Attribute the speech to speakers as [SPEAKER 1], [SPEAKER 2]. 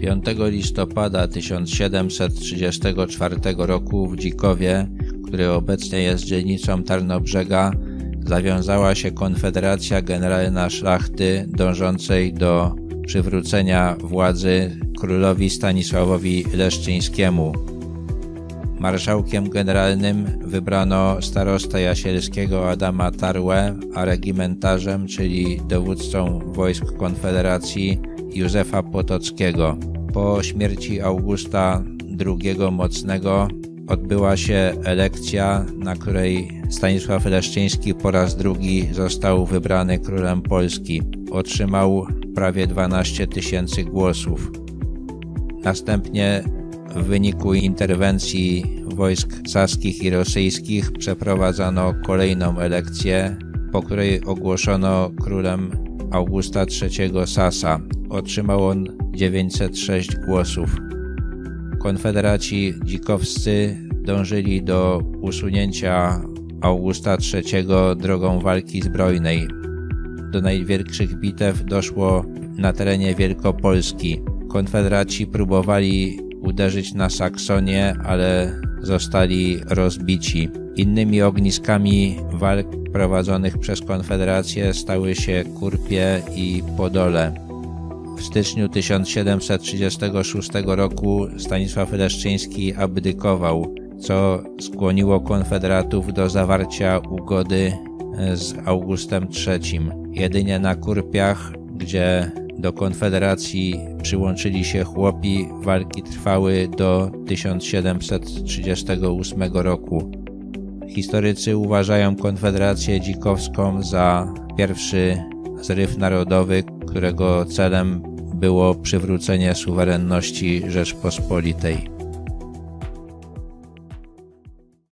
[SPEAKER 1] 5 listopada 1734 roku w Dzikowie, który obecnie jest dzielnicą Tarnobrzega, zawiązała się Konfederacja Generalna Szlachty dążącej do przywrócenia władzy królowi Stanisławowi Leszczyńskiemu. Marszałkiem generalnym wybrano starosta jasielskiego Adama Tarłę, a regimentarzem, czyli dowódcą wojsk Konfederacji Józefa Potockiego. Po śmierci Augusta II Mocnego odbyła się elekcja, na której Stanisław Leszczyński po raz drugi został wybrany królem Polski. Otrzymał prawie 12 tysięcy głosów. Następnie w wyniku interwencji wojsk saskich i rosyjskich przeprowadzono kolejną elekcję, po której ogłoszono królem Augusta III Sasa. Otrzymał on 906 głosów. Konfederaci dzikowscy dążyli do usunięcia Augusta III drogą walki zbrojnej. Do największych bitew doszło na terenie Wielkopolski. Konfederaci próbowali uderzyć na Saksonię, ale zostali rozbici. Innymi ogniskami walk prowadzonych przez Konfederację stały się Kurpie i Podole. W styczniu 1736 roku Stanisław Leszczyński abdykował, co skłoniło konfederatów do zawarcia ugody z Augustem III. Jedynie na Kurpiach, gdzie do Konfederacji przyłączyli się chłopi, walki trwały do 1738 roku. Historycy uważają Konfederację Dzikowską za pierwszy zryw narodowy, którego celem było przywrócenie suwerenności Rzeczpospolitej.